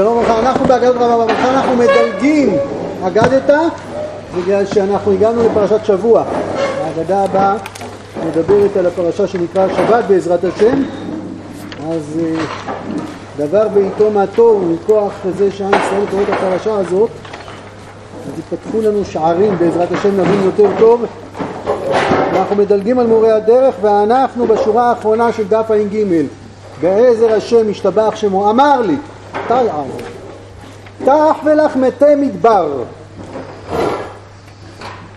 שלום וברכה, אנחנו באגדת רבה וברכה, אנחנו מדלגים אגדת בגלל שאנחנו הגענו לפרשת שבוע. האגדה הבאה מדברת על הפרשה שנקרא שבת בעזרת השם, אז אה, דבר בעיתו מה טוב מכוח זה שעם ישראל קורא את הפרשה הזאת, אז יפתחו לנו שערים בעזרת השם נבין יותר טוב. אנחנו מדלגים על מורי הדרך ואנחנו בשורה האחרונה של דף ע"ג בעזר השם השתבח שמו אמר לי תלער תח ולך מתי מדבר.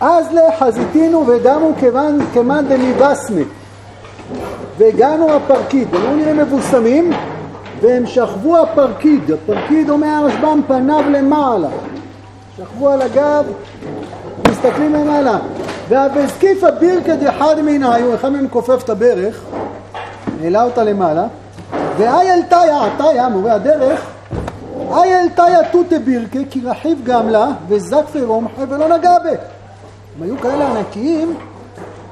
אז לחזיתינו ודמו כמאן, כמאן דמיבסנה והגענו הפרקיד, לא נראים מבוסמים והם שכבו הפרקיד, הפרקיד אומר הרשב"ם פניו למעלה. שכבו על הגב, מסתכלים למעלה. והזקיפה בירקא דחד מנהיו, אחד מהם כופף את הברך, העלה אותה למעלה ואייל תיה, תיה, מורה הדרך, אייל תיה תותא בירקה, כי רכיב גם לה, וזקפי רומחה ולא נגע בה. הם היו כאלה ענקיים,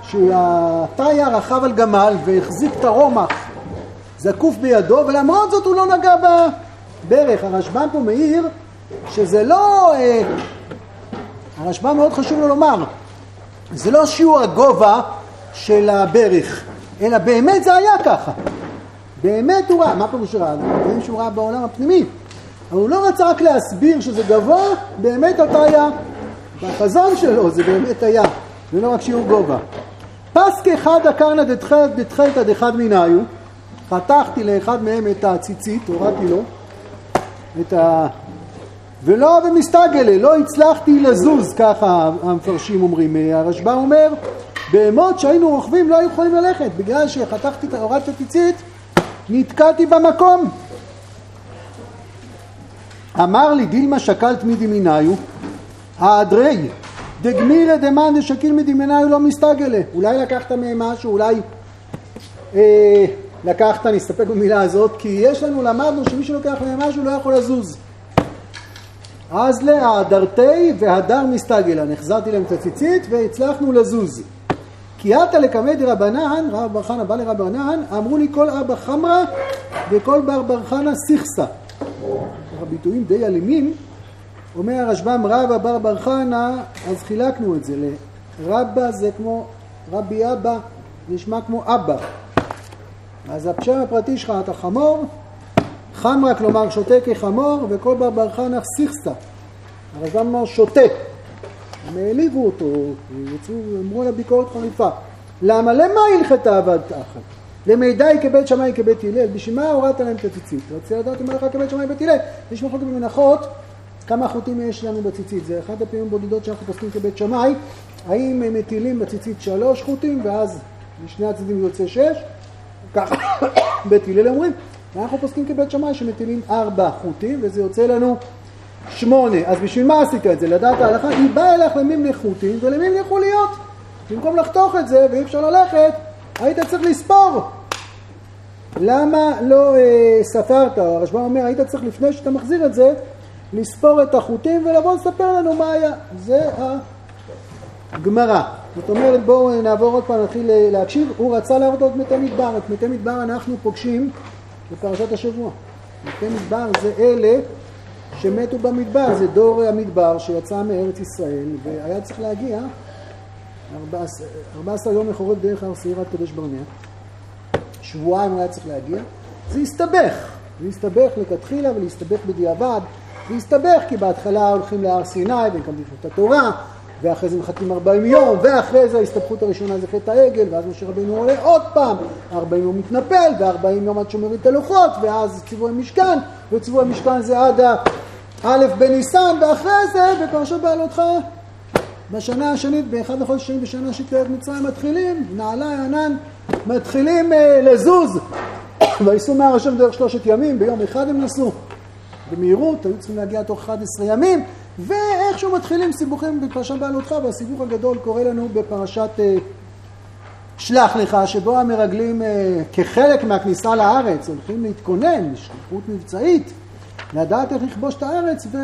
שהתיה רכב על גמל והחזיק את הרומח זקוף בידו, ולמרות זאת הוא לא נגע בברך. הרשב"ם פה מעיר שזה לא... אה, הרשב"ם מאוד חשוב לו לומר, זה לא שיעור הגובה של הברך, אלא באמת זה היה ככה. באמת הוא ראה, מה פירוש ראה? אנחנו רואים שהוא ראה בעולם הפנימי. אבל הוא לא רצה רק להסביר שזה גבוה, באמת אתה היה. בחזון שלו זה באמת היה, זה לא רק שיעור גובה. פסק אחד הקרנא דתחלתא דחד מנהיו, חתכתי לאחד מהם את הציצית, הורדתי לו, את ה... ולא במסתגלה, לא הצלחתי לזוז, ככה המפרשים אומרים. הרשב"א אומר, בהמות שהיינו רוכבים לא היו יכולים ללכת, בגלל שחתכתי, הורדתי את הציצית, נתקעתי במקום. אמר לי דילמה שקלת מדימיניו, האדרי, דגמירא דמאן דשקיל מדימיניו לא מסתגלה. אולי לקחת מהם משהו, אולי אה, לקחת, נסתפק במילה הזאת, כי יש לנו, למדנו שמי שלוקח מהם משהו לא יכול לזוז. אז להדרתי והדר מסתגלה, החזרתי להם את הציצית והצלחנו לזוז. כי עתה לקמא דרבנן, רב בר חנא בא לרבנן, אמרו לי כל אבא חמרא וכל בר בר חנא סיכסה. הביטויים די אלימים. אומר הרשב"ם רבא בר בר חנא, אז חילקנו את זה לרבא זה כמו רבי אבא, נשמע כמו אבא. אז השם הפרטי שלך אתה חמור, חמרה כלומר שותה כחמור, וכל בר בר חנא סיכסה. הרשב"ם אמר שותה. הם העליבו אותו, יצאו, אמרו לה ביקורת חריפה. למה? למה הלכתה עבד תחת? למידי כבית שמאי כבית הלל, בשביל מה הורדת להם את הציצית? רציתי לדעת מה לך כבית שמאי כבית הלל. יש מחלוקת במנחות, כמה חוטים יש לנו בציצית. זה אחת הפעמים בודדות שאנחנו פוסקים כבית שמאי, האם הם מטילים בציצית שלוש חוטים, ואז משני הצדדים יוצא שש, ככה בית הלל אומרים, ואנחנו פוסקים כבית שמאי שמטילים ארבע חוטים, וזה יוצא לנו שמונה. אז בשביל מה עשית את זה? לדעת ההלכה, היא באה אליך למימני חוטים ולמימני חוליות. במקום לחתוך את זה ואי אפשר ללכת, היית צריך לספור. למה לא אה, ספרת? הרשב"א אומר, היית צריך לפני שאתה מחזיר את זה, לספור את החוטים ולבוא לספר לנו מה היה. זה הגמרא. זאת אומרת, בואו נעבור עוד פעם, נתחיל להקשיב. הוא רצה להראות את מתי מדבר. את מתי מדבר אנחנו פוגשים בפרשת השבוע. מתי מדבר זה אלה שמתו במדבר, זה דור המדבר שיצא מארץ ישראל והיה צריך להגיע 14, 14 יום לחורף דרך הר שעיר עד קדוש ברנע, שבועיים היה צריך להגיע, זה הסתבך, זה הסתבך לכתחילה ולהסתבך בדיעבד, זה הסתבך כי בהתחלה הולכים להר סיני ומקבלים את התורה ואחרי זה מחכים 40 יום, ואחרי זה ההסתבכות הראשונה זה חטא העגל, ואז משה רבינו עולה עוד פעם, 40 יום מתנפל, ו-40 יום עד שומר את הלוחות, ואז ציווי המשכן, וציווי המשכן זה עד א' בניסן, ואחרי זה בפרשת בעלותך בשנה השנית, באחד החודשים בשנה שתהיה מצרים מתחילים, נעלה ענן, מתחילים אה, לזוז, וייסעו מהר השם דרך שלושת ימים, ביום אחד הם נסעו. במהירות, היו צריכים להגיע תוך 11 ימים, ואיכשהו מתחילים סיבוכים בפרשת בעלותך, והסיבוך הגדול קורה לנו בפרשת אה, שלח לך, שבו המרגלים אה, כחלק מהכניסה לארץ הולכים להתכונן, שליחות מבצעית, לדעת איך לכבוש את הארץ, ו...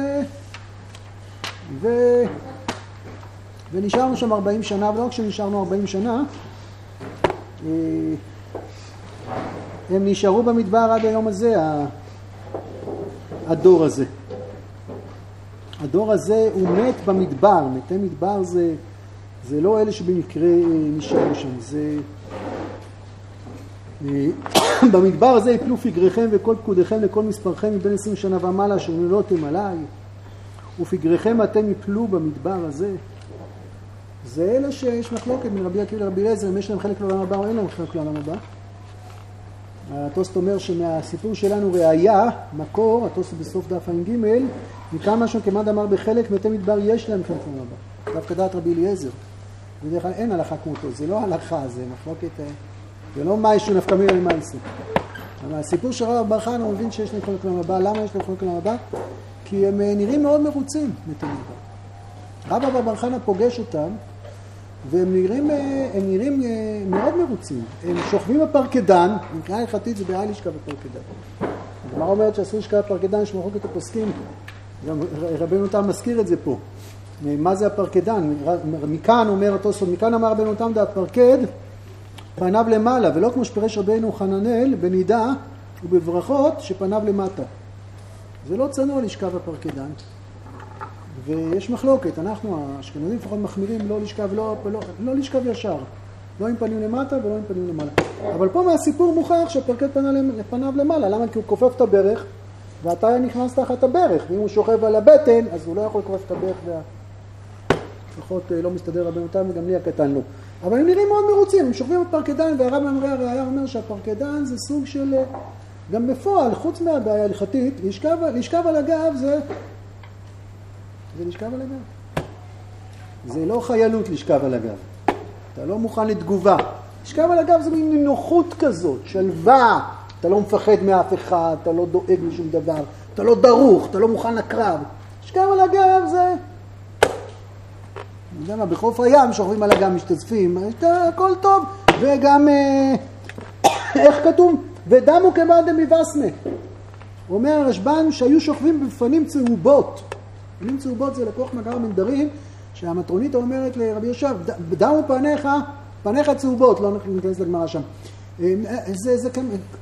ו... ונשארנו שם 40 שנה, ולא רק שנשארנו 40 שנה, אה, הם נשארו במדבר עד היום הזה, הדור הזה. הדור הזה הוא מת במדבר, מתי מדבר זה, זה לא אלה שבמקרה נשארו שם, זה... במדבר הזה יפלו פגריכם וכל פקודיכם לכל מספרכם מבין עשרים שנה ומעלה אשר נולדתם עליי ופגריכם אתם יפלו במדבר הזה. זה אלה שיש מחלוקת בין רבי עקיבא לרבי אליעזר, אם יש להם חלק לעולם הבא או אין להם חלק לעולם הבא. הטוסט אומר שמהסיפור שלנו ראיה, מקור, הטוסט בסוף דף ע"ג, מכמה משהו כמעט אמר בחלק מתי מדבר יש להם חלק לעולם הבא. דווקא דעת רבי אליעזר. בדרך כלל אין הלכה כמותו, זה לא הלכה, זה מחלוקת, אה, זה לא משהו נפקא מילה למעשה. אבל הסיפור של רב בר חנא הוא מבין שיש להם חלק לעולם למה יש להם חלק לעולם? כי הם אה, נראים מאוד מרוצים מתי מדבר. רב בר חנא פוגש אותם והם נראים, אה, הם נראים אה, מאוד מרוצים. הם שוכבים בפרקדן, מבחינה הלכתית זה בעיה לשכב בפרקדן. הגמרא אומרת שאסור לשכב בפרקדן, יש מחלוקת הפוסקים, גם רבנו תם מזכיר את זה פה. מה זה הפרקדן? מכאן אומר התוספות, מכאן אמר רבנו תם דעת פרקד, פניו למעלה, ולא כמו שפרש רבנו חננאל בנידה ובברכות שפניו למטה. זה לא צנוע לשכב בפרקדן. ויש מחלוקת, אנחנו האשכנזים לפחות מחמירים לא לשכב, לא, לא, לא לשכב ישר, לא עם פנים למטה ולא עם פנים למעלה. אבל פה מהסיפור מוכח שהפרקט פנה לפניו למעלה, למה? כי הוא כופף את הברך ואתה נכנס תחת הברך, ואם הוא שוכב על הבטן אז הוא לא יכול לכופף את הברך וה... לפחות אה, לא מסתדר רבנו תם וגם לי הקטן לא. אבל הם נראים מאוד מרוצים, הם שוכבים בפרקדן והרב ממרי הראייה אומר שהפרקדן זה סוג של, אה, גם בפועל, חוץ מהבעיה ההלכתית, לשכב, על הגב זה זה לשכב על הגב. זה לא חיילות לשכב על הגב. אתה לא מוכן לתגובה. לשכב על הגב זה מין נינוחות כזאת, שלווה. אתה לא מפחד מאף אחד, אתה לא דואג לשום דבר, אתה לא דרוך, אתה לא מוכן לקרב. לשכב על הגב זה... יודע מה, בחוף הים שוכבים על הגב משתזפים, הכל טוב, וגם, אה, איך כתוב? ודמו כבעד דמיבסנה. אומר הרשב"ן שהיו שוכבים בפנים צהובות. מילים צהובות זה לקוח מגר מנדרים, שהמטרונית אומרת לרבי יושב, דמו פניך, פניך צהובות, לא ניכנס לגמרא שם. אה, זה, זה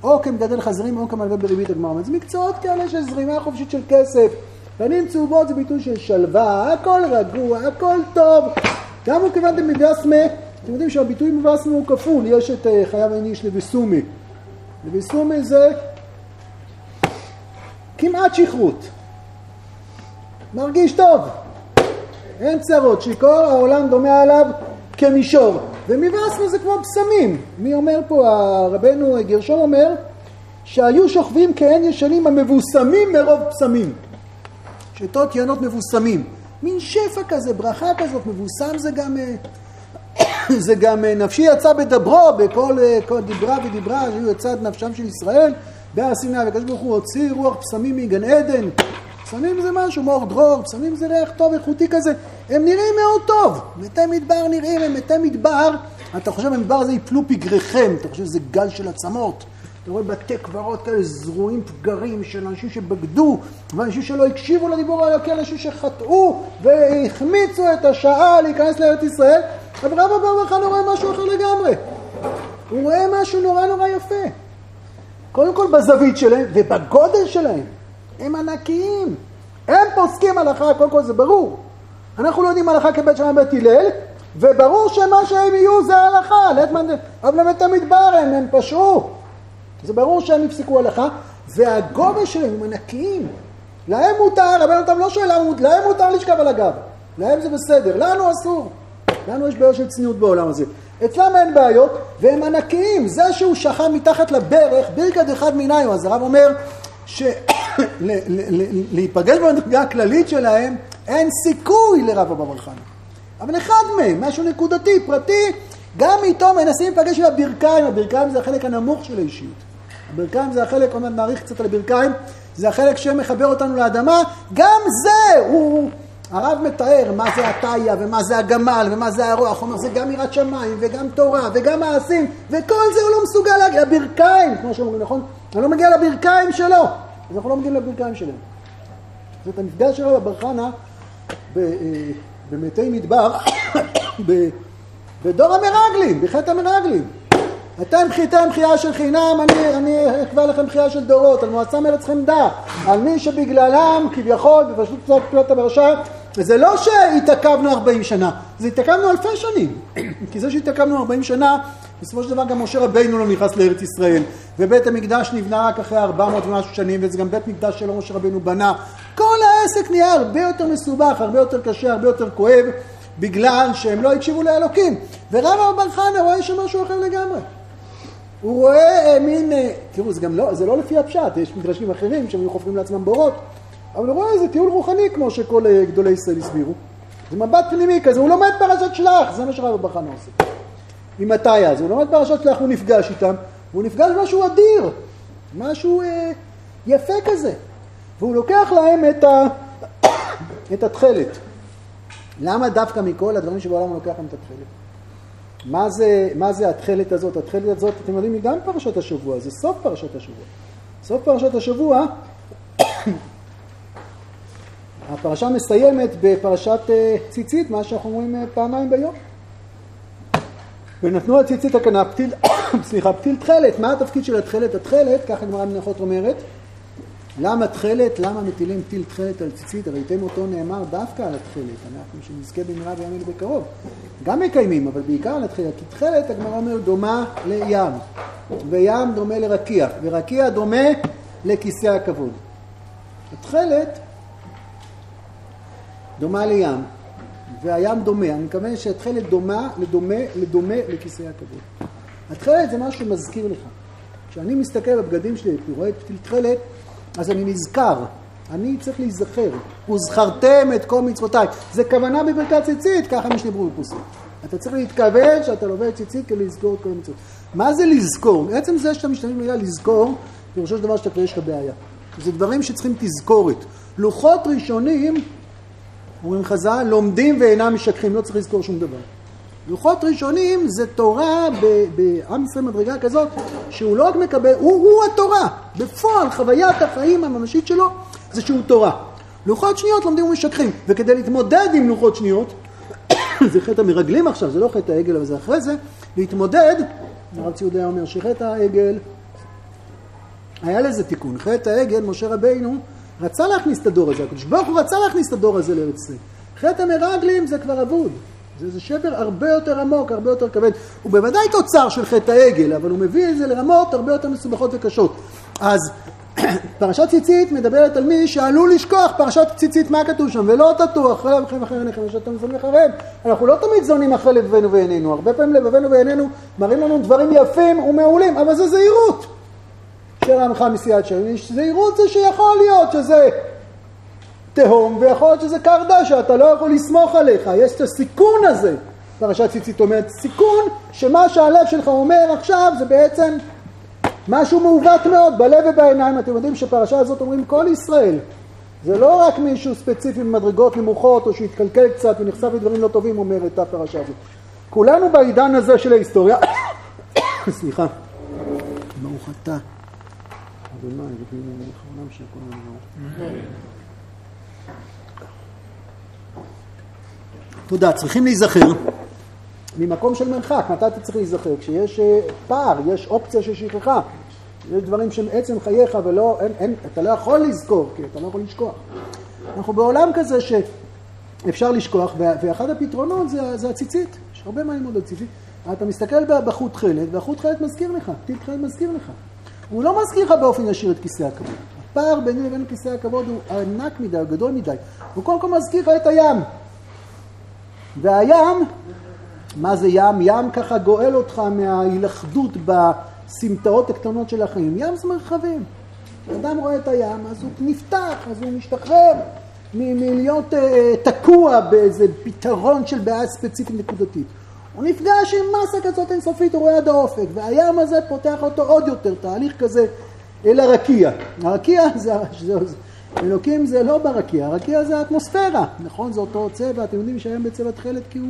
או כמגדל חזרים או כמלווה בריבית הגמרא. זה מקצועות כאלה של זרימה חופשית של כסף. פנים צהובות זה ביטוי של שלווה, הכל רגוע, הכל טוב. גם הוא כיוון דמבסמה, אתם יודעים שהביטוי מבסמה הוא כפול, יש את אה, חייב איניש לביסומי. לביסומי זה כמעט שכרות. מרגיש טוב. אין צרות, שיכור העולם דומה עליו כמישור. ומבאסנו זה כמו פסמים. מי אומר פה, רבנו גרשום אומר, שהיו שוכבים כהן ישנים המבוסמים מרוב פסמים. שתות ינות מבוסמים. מין שפע כזה, ברכה כזאת, מבוסם זה גם, אה, זה גם אה, נפשי יצא בדברו, בכל כל דיברה ודיברה, היו יצא נפשם של ישראל, בהר סיני, וכזה ברוך הוא הוציא רוח פסמים מגן עדן, פסמים זה משהו, מור דרור, פסמים זה ריח טוב, איכותי כזה. הם נראים מאוד טוב. מתי מדבר נראים, הם מתי מדבר. אתה חושב במדבר הזה יפלו פגריכם, אתה חושב שזה גל של עצמות. אתה רואה בתי קברות כאלה זרועים פגרים של אנשים שבגדו, ואנשים שלא הקשיבו לדיבור האלוקי, אנשים שחטאו והחמיצו את השעה להיכנס לארץ ישראל, אבל רב אבר בכלל רואה משהו אחר לגמרי. הוא רואה משהו נורא נורא יפה. קודם כל בזווית שלהם ובגודל שלהם. הם ענקיים. הם פוסקים הלכה, קודם כל זה ברור. אנחנו לא יודעים הלכה כבית שמאי בית הלל, וברור שמה שהם יהיו זה ההלכה. אבל באמת המדבר הם, הם פשעו. זה ברור שהם יפסקו הלכה, והגובה שלהם הם ענקיים. להם מותר, רבנו אותם לא שואל להם מותר לשכב על הגב. להם זה בסדר, לנו אסור. לנו יש בעיה של צניעות בעולם הזה. אצלם אין בעיות, והם ענקיים. זה שהוא שכב מתחת לברך, ברכת אחד מנהיו. אז הרב אומר, להיפגש במדרגה הכללית שלהם, אין סיכוי לרב אבא בר חנא. אבל אחד מהם, משהו נקודתי, פרטי, גם איתו מנסים להיפגש עם הברכיים, הברכיים זה החלק הנמוך של האישיות. הברכיים זה החלק, עוד מעט נאריך קצת על הברכיים, זה החלק שמחבר אותנו לאדמה, גם זה הוא... הרב מתאר מה זה התאיה ומה זה הגמל ומה זה הרוח, הוא אומר זה גם יראת שמיים וגם תורה וגם מעשים וכל זה הוא לא מסוגל להגיע, הברכיים, כמו שאומרים, נכון? אני לא מגיע לברכיים שלו, אז אנחנו לא מגיעים לברכיים שלהם. זאת המפגש שלו בבר חנה אה, במתי מדבר, בדור המרגלים, בחטא המרגלים. אתם חיתם חייה של חינם, אני, אני אקבע לכם חייה של דורות, על מועצה מרצכם דע, על מי שבגללם כביכול, בפשוט קצת פלוט הפרשה, זה לא שהתעכבנו 40 שנה, זה התעכבנו אלפי שנים, כי זה שהתעכבנו 40 שנה, בסופו של דבר גם משה רבינו לא נכנס לארץ ישראל, ובית המקדש נבנה רק אחרי 400 ומשהו שנים, וזה גם בית מקדש שלא משה רבינו בנה. כל העסק נהיה הרבה יותר מסובך, הרבה יותר קשה, הרבה יותר כואב, בגלל שהם לא הקשיבו לאלוקים. ורב אבר חנה רואה שם משהו אחר לגמרי. הוא רואה אה, מין, אה, תראו, זה גם לא, זה לא לפי הפשט, יש מדרשים אחרים שהם חופרים לעצמם בורות, אבל הוא רואה איזה טיול רוחני כמו שכל אה, גדולי ישראל הסבירו. זה מבט פנימי כזה, הוא לומד פרשת שלח, זה מה שרב אבר חנה עושה. עם מתי אז, הוא לומד פרשת שלח, הוא נפגש איתם, והוא נפגש משהו אדיר, משהו אה, יפה כזה, והוא לוקח להם את, ה, את התכלת. למה דווקא מכל הדברים שבעולם הוא לוקח להם את התכלת? מה זה, מה זה התכלת הזאת? התכלת הזאת, אתם יודעים, היא גם פרשת השבוע, זה סוף פרשת השבוע. סוף פרשת השבוע, הפרשה מסיימת בפרשת אה, ציצית, מה שאנחנו אומרים אה, פעמיים ביום. ונתנו הציצית הקנה פתיל, סליחה, פתיל תכלת. מה התפקיד של התכלת? התכלת, ככה גמרא מנחות אומרת, למה תכלת? למה מטילים פתיל תכלת על ציצית? הראיתם אותו נאמר דווקא על התכלת. אנחנו שנזכה במהרה בימים בקרוב. גם מקיימים, אבל בעיקר על התכלת. כי תכלת, הגמרא אומר, דומה לים. וים דומה לרקיע. ורקיע דומה לכיסא הכבוד. התכלת דומה לים. והים דומה. אני מקווה שהתכלת דומה, לדומה, לדומה לכיסא הכבוד. התכלת זה משהו שמזכיר לך. כשאני מסתכל בבגדים שלי ורואה את תכלת, אז אני נזכר. אני צריך להיזכר. וזכרתם את כל מצוותיי. זה כוונה בברכת ציצית, ככה משנה ברור פוסק. אתה צריך להתכוון שאתה לובד ציצית כדי לזכור את כל המצוות. מה זה לזכור? עצם זה שאתה משתמש במילה לזכור, פירושו של דבר שאתה כבר יש לך בעיה. זה דברים שצריכים תזכורת. לוחות ראשונים אומרים חז"ל, לומדים ואינם משככים, לא צריך לזכור שום דבר. לוחות ראשונים זה תורה בעם ישראל מדרגה כזאת, שהוא לא רק מקבל, הוא, הוא התורה. בפועל, חוויית החיים הממשית שלו זה שהוא תורה. לוחות שניות לומדים ומשככים, וכדי להתמודד עם לוחות שניות, זה חטא המרגלים עכשיו, זה לא חטא העגל, אבל זה אחרי זה, להתמודד, הרב ציודה אומר שחטא העגל, היה לזה תיקון. חטא העגל, משה רבינו, רצה להכניס את הדור הזה, הקדוש ברוך הוא רצה להכניס את הדור הזה לארץ ישראל. חטא המרגלים זה כבר אבוד. זה, זה שבר הרבה יותר עמוק, הרבה יותר כבד. הוא בוודאי תוצר של חטא העגל, אבל הוא מביא את זה לרמות הרבה יותר מסובכות וקשות. אז פרשת ציצית מדברת על מי שעלול לשכוח פרשת ציצית, מה כתוב שם? ולא תטו אחרי לבכם אחרי עיניכם ושאתם זונים אחריהם. אנחנו לא תמיד זונים אחרי לבבינו ועינינו. הרבה פעמים לבבינו ועינינו מראים לנו דברים יפים ומעולים, אבל זה זהירות. של עמך מסיעת שם, זהירות זה שיכול להיות שזה תהום, ויכול להיות שזה קר דשא, אתה לא יכול לסמוך עליך, יש את הסיכון הזה. פרשת ציצית אומרת, סיכון שמה שהלב שלך אומר עכשיו זה בעצם משהו מעוות מאוד, בלב ובעיניים. אתם יודעים שפרשה הזאת אומרים כל ישראל. זה לא רק מישהו ספציפי במדרגות נמוכות, או שהתקלקל קצת ונחשף לדברים לא טובים, אומרת הפרשה הזאת. כולנו בעידן הזה של ההיסטוריה, סליחה, ברוך אתה. אדוני, ותהיו לכבודם של כל תודה. צריכים להיזכר ממקום של מרחק. מתי אתה צריך להיזכר? כשיש אה, פער, יש אופציה של שכחה. יש דברים שהם עצם חייך ולא, אין, אין, אתה לא יכול לזכור, כי אתה לא יכול לשכוח. אנחנו בעולם כזה שאפשר לשכוח, ואחד הפתרונות זה, זה הציצית. יש הרבה מה ללמוד על ציצית. אתה מסתכל בחוט חלק, והחוט חלק מזכיר לך, טיל חלק מזכיר לך. הוא לא מזכיר לך באופן ישיר את כיסא הכבוד. הפער ביני לבין כיסא הכבוד הוא ענק מדי, הוא גדול מדי. הוא קודם כל מזכיר לך את הים. והים, מה זה ים? ים ככה גואל אותך מההילכדות בסמטאות הקטנות של החיים. ים זה מרחבים. כשאדם רואה את הים, אז הוא נפתח, אז הוא משתחרר מלהיות uh, תקוע באיזה פתרון של בעיה ספציפית נקודתית. הוא נפגש עם מסה כזאת אינסופית, הוא רואה עד האופק, והים הזה פותח אותו עוד יותר, תהליך כזה אל הרקיע. הרקיע זה, זה, זה, אלוקים זה לא ברקיע, הרקיע זה האטמוספירה, נכון? זה אותו צבע, אתם יודעים שהים בצבע תכלת כי הוא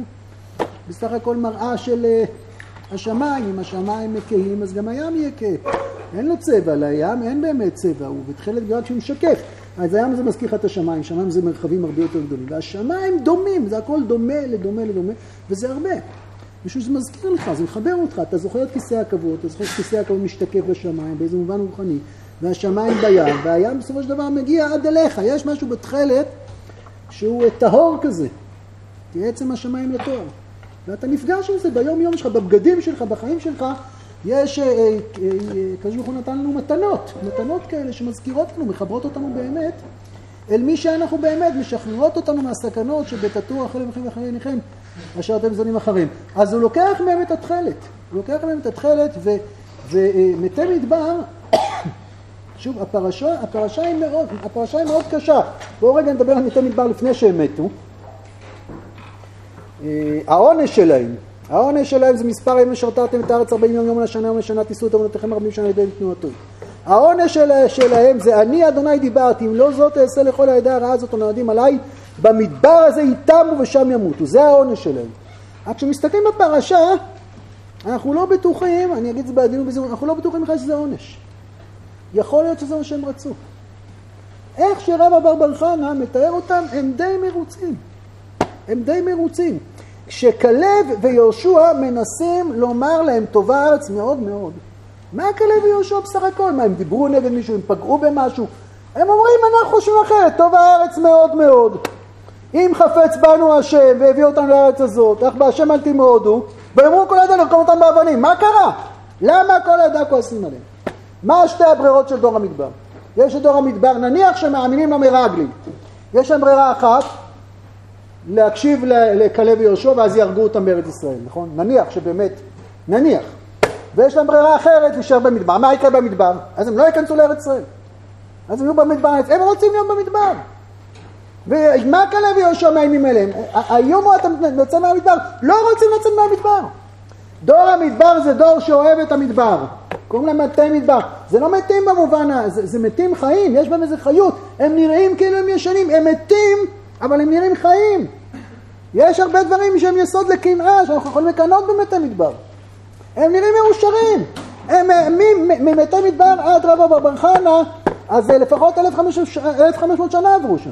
בסך הכל מראה של uh, השמיים, אם השמיים כהים אז גם הים יהיה כהה. אין לו צבע, לים אין באמת צבע, הוא בתכלת גרד שהוא משקף. אז הים הזה מזכיר לך את השמיים, שמיים זה מרחבים הרבה יותר גדולים, והשמיים דומים, זה הכל דומה לדומה לדומה, וזה הרבה. משום שזה מזכיר לך, זה מחבר אותך, אתה זוכר את כיסא הכבוד, אתה זוכר שכיסא הכבוד משתקף בשמיים, באיזה מובן רוחני, והשמיים בים, והים בסופו של דבר מגיע עד אליך, יש משהו בתכלת שהוא טהור כזה, כי עצם השמיים לתואר. ואתה נפגש עם זה ביום יום שלך, בבגדים שלך, בחיים שלך, יש, אה, אה, הקדוש הוא נתן לנו מתנות, מתנות כאלה שמזכירות לנו, מחברות אותנו באמת אל מי שאנחנו באמת, משחררות אותנו מהסכנות שבתתו אחרי לכם ואחרי עיניכם, אשר אתם זונים אחרים. אז הוא לוקח מהם את התכלת, הוא לוקח מהם את התכלת, ומתי מדבר, שוב, הפרשה, הפרשה, היא מאוד, הפרשה היא מאוד קשה. בואו רגע נדבר על מתי מדבר לפני שהם מתו. אה, העונש שלהם, העונש שלהם זה מספר ימים שרתרתם את הארץ 40 יום יום לשנה יום לשנה תישאו את עבודתכם 40 שנה לידי תנועתו. העונש של, שלהם זה אני אדוני דיברתי אם לא זאת אעשה לכל העדה הרעה הזאת הנועדים עליי במדבר הזה יתמו ושם ימותו זה העונש שלהם. רק כשמסתכלים בפרשה אנחנו לא בטוחים, אני אגיד את זה בעדינות אנחנו לא בטוחים בכלל שזה עונש. יכול להיות שזה מה שהם רצו. איך שרב אבר בר חנה מתאר אותם, הם די מרוצים. הם די מרוצים. כשכלב ויהושע מנסים לומר להם טובה הארץ מאוד מאוד. מה כלב ויהושע בסך הכל? מה, הם דיברו נגד מישהו, הם פגעו במשהו? הם אומרים, אנחנו חושבים אחרת, טוב הארץ מאוד מאוד. אם חפץ בנו השם והביא אותנו לארץ הזאת, אך בהשם אל תמרודו, ויאמרו כל עדה לרקום אותם באבנים. מה קרה? למה כל עדה כועסים עליהם? מה שתי הברירות של דור המדבר? יש את דור המדבר, נניח שמאמינים למרגלים. יש להם ברירה אחת, להקשיב לכלב ויהושע ואז יהרגו אותם בארץ ישראל, נכון? נניח שבאמת, נניח. ויש להם ברירה אחרת להישאר במדבר. מה יקרה במדבר? אז הם לא ייכנסו לארץ ישראל. אז הם יהיו במדבר, הם רוצים להיות במדבר. ומה כלב ויהושע מאיימים עליהם? האיום הוא אתה יוצא מהמדבר, לא רוצים לצאת מהמדבר. דור המדבר זה דור שאוהב את המדבר. קוראים להם מתי מדבר. זה לא מתים במובן, זה, זה מתים חיים, יש בהם איזה חיות. הם נראים כאילו הם ישנים, הם מתים, אבל הם נראים חיים. יש הרבה דברים שהם יסוד לקנאה, שאנחנו יכולים לקנות במתי מדבר. הם נראים מאושרים. הם ממתי מדבר עד רבא בר חנה, אז לפחות 1,500 שנה עברו שם.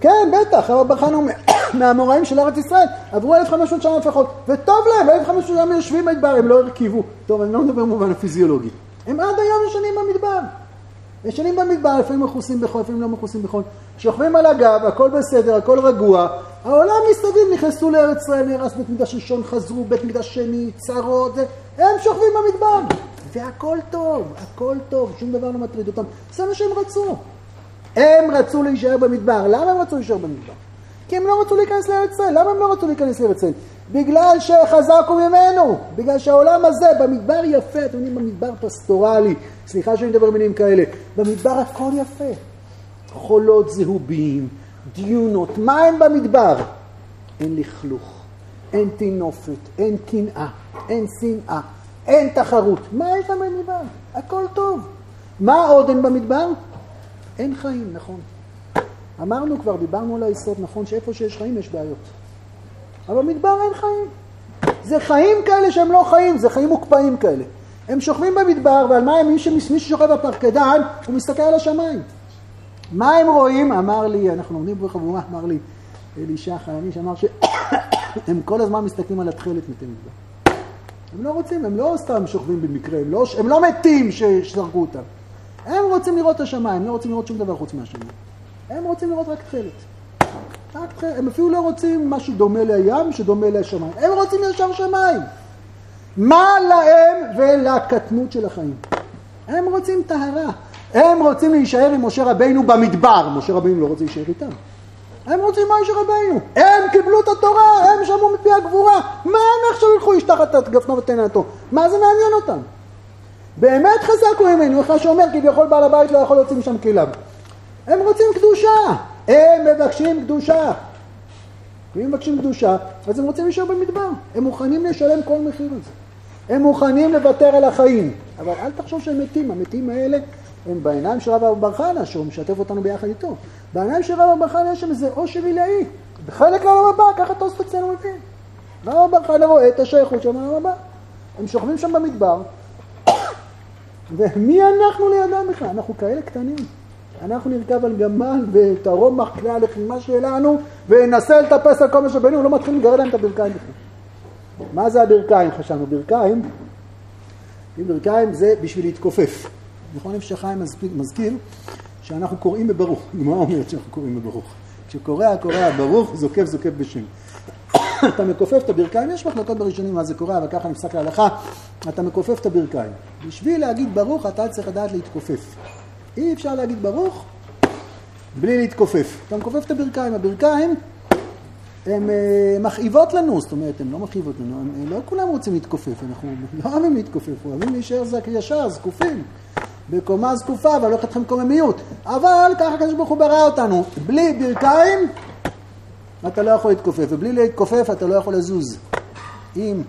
כן, בטח, חנה הוא מהמוראים של ארץ ישראל, עברו 1,500 שנה לפחות, וטוב להם, 1,500 שנה יושבים במדבר, הם לא הרכיבו. טוב, אני לא מדבר במובן הפיזיולוגי. הם עד היום ישנים במדבר. ישנים במדבר, לפעמים מכוסים בחול, לפעמים לא מכוסים בחול. שוכבים על הגב, הכל בסדר, הכל רגוע. העולם מסתובבים, נכנסו לארץ ישראל, נהרס בית מקדש ראשון, חזרו, בית מקדש שני, צרות, הם שוכבים במדבר. והכל טוב, הכל טוב, שום דבר לא מטריד אותם. זה מה שהם רצו. הם רצו להישאר במדבר. למה הם רצו להישאר במדבר? כי הם לא רצו להיכנס לארץ ישראל. למה הם לא רצו להיכנס לארץ ישראל? בגלל שחזקו ממנו, בגלל שהעולם הזה, במדבר יפה, אתם יודעים, במדבר פסטורלי, סליחה שאני מדבר מילים כאלה, במדבר הכל יפה. חולות זהובים, דיונות, מה אין במדבר? אין לכלוך, אין טינופת, אין קנאה, אין שנאה, אין תחרות. מה יש במדבר? הכל טוב. מה עוד אין במדבר? אין חיים, נכון. אמרנו כבר, דיברנו על היסוד, נכון, שאיפה שיש חיים יש בעיות. אבל במדבר אין חיים. זה חיים כאלה שהם לא חיים, זה חיים מוקפאים כאלה. הם שוכבים במדבר, ועל מה הם, מי, ששוכב בפרקדן, הוא מסתכל על השמיים. מה הם רואים? אמר לי, אנחנו לומדים פה בחבורה, אמר לי אלישע חלמיש, אמר שהם כל הזמן מסתכלים על התכלת מתי מדבר. הם לא רוצים, הם לא סתם שוכבים במקרה, הם לא, הם לא מתים שזרקו אותם. הם רוצים לראות את השמיים, לא רוצים לראות שום דבר חוץ מהשמיים. הם רוצים לראות רק תכלת. הם אפילו לא רוצים משהו דומה לים, שדומה לשמיים. הם רוצים ישר שמיים. מה להם ולקטנות של החיים? הם רוצים טהרה. הם רוצים להישאר עם משה רבינו במדבר. משה רבינו לא רוצה להישאר איתם. הם רוצים משה רבינו. הם קיבלו את התורה, הם שמעו מפי הגבורה. מה הם עכשיו ילכו ישתח את גפנו ותנתו? מה זה מעניין אותם? באמת חזק הוא ממנו, אחד שאומר כביכול בעל הבית לא יכול להוציא משם כליו. הם רוצים קדושה. הם מבקשים קדושה. ואם מבקשים קדושה, אז הם רוצים להישאר במדבר. הם מוכנים לשלם כל מחיר על. הם מוכנים לוותר על החיים. אבל אל תחשוב שהם מתים, המתים האלה הם בעיניים של רב אבו חנה, שהוא משתף אותנו ביחד איתו. בעיניים של רב אבו חנה יש שם איזה עושר עילאי. בחלק לעולם הבא, ככה תוספות אצלנו מבין. רב אבו חנה רואה את השייכות שם לעולם הבא. הם שוכבים שם במדבר, ומי אנחנו לידם בכלל? אנחנו כאלה קטנים. אנחנו נרכב על גמל ותרום מחכלי הלחימה שלנו וננסה לטפס על כל מה שבינינו, לא מתחילים לגרד להם את הברכיים בכלל. מה זה הברכיים? חשבנו, ברכיים, ברכיים זה בשביל להתכופף. נכון איפה שחיים מזכיר שאנחנו קוראים בברוך. מה אומרת שאנחנו קוראים בברוך? כשקורא הקורא ברוך, זוקף זוקף בשם. אתה מכופף את הברכיים, יש מחלוקות בראשונים מה זה קורה, אבל ככה נפסק להלכה, אתה מכופף את הברכיים. בשביל להגיד ברוך אתה צריך לדעת להתכופף. אי אפשר להגיד ברוך בלי להתכופף. אתה מכופף את הברכיים. הברכיים הן אה, מכאיבות לנו, זאת אומרת, הן לא מכאיבות לנו, הם, לא כולם רוצים להתכופף, אנחנו לא אוהבים להתכופף, אוהבים להישאר ישר, זקופים, בקומה זקופה, לא אתכם קוממיות. אבל ככה הקדוש ברוך הוא ברא אותנו, בלי ברכיים אתה לא יכול להתכופף, ובלי להתכופף אתה לא יכול לזוז. אם,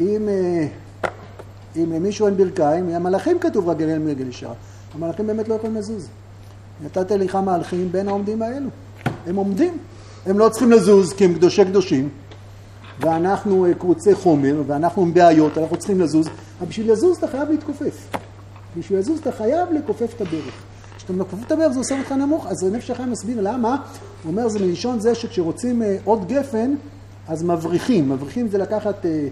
אם, אה, אם למישהו אין ברכיים, המלאכים כתוב רגליהם רגל ישר. המלאכים באמת לא יכולים לזוז. נתת לך מהלכים בין העומדים האלו. הם עומדים. הם לא צריכים לזוז כי הם קדושי קדושים, ואנחנו אה, קרוצי חומר, ואנחנו עם בעיות, אנחנו צריכים לזוז. אבל בשביל לזוז אתה חייב להתכופף. בשביל לזוז אתה חייב לכופף את הברך. כשאתה מכופף את הברך זה עושה אותך נמוך, אז נפש החיים מסביר למה. הוא אומר זה מלשון זה שכשרוצים אה, עוד גפן, אז מבריחים. מבריחים זה לקחת אה,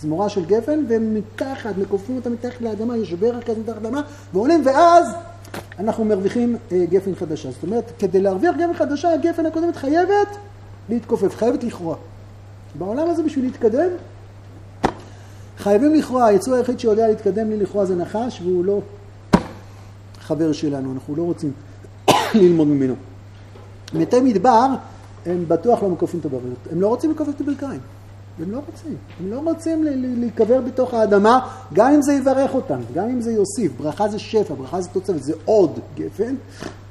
זמורה של גפן, ומתחת, מכופפים אותה מתחת לאדמה, יש ברך כזה מתחת לאדמה, ועולים, ואז אנחנו מרוויחים אה, גפן חדשה. זאת אומרת, כדי להרוויח גפן חדשה, הגפן הקודמת חייבת להתכופף, חייבת לכרוע. בעולם הזה בשביל להתקדם, חייבים לכרוע. היצור היחיד שיודע להתקדם לי לכרוע זה נחש, והוא לא חבר שלנו, אנחנו לא רוצים ללמוד ממנו. מתי מדבר, הם בטוח לא מכופים את הבריאות. הם לא רוצים לכופף את הברכיים. הם לא רוצים. הם לא רוצים להיקבר בתוך האדמה, גם אם זה יברך אותם, גם אם זה יוסיף. ברכה זה שפע, ברכה זה תוצרת, זה עוד גפן,